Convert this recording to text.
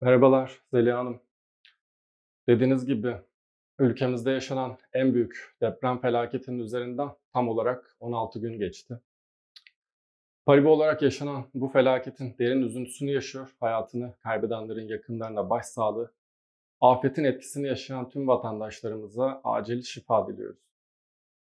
Merhabalar Zeliha Hanım. Dediğiniz gibi ülkemizde yaşanan en büyük deprem felaketinin üzerinden tam olarak 16 gün geçti. Paribu olarak yaşanan bu felaketin derin üzüntüsünü yaşıyor. Hayatını kaybedenlerin yakınlarına başsağlığı, afetin etkisini yaşayan tüm vatandaşlarımıza acil şifa diliyoruz.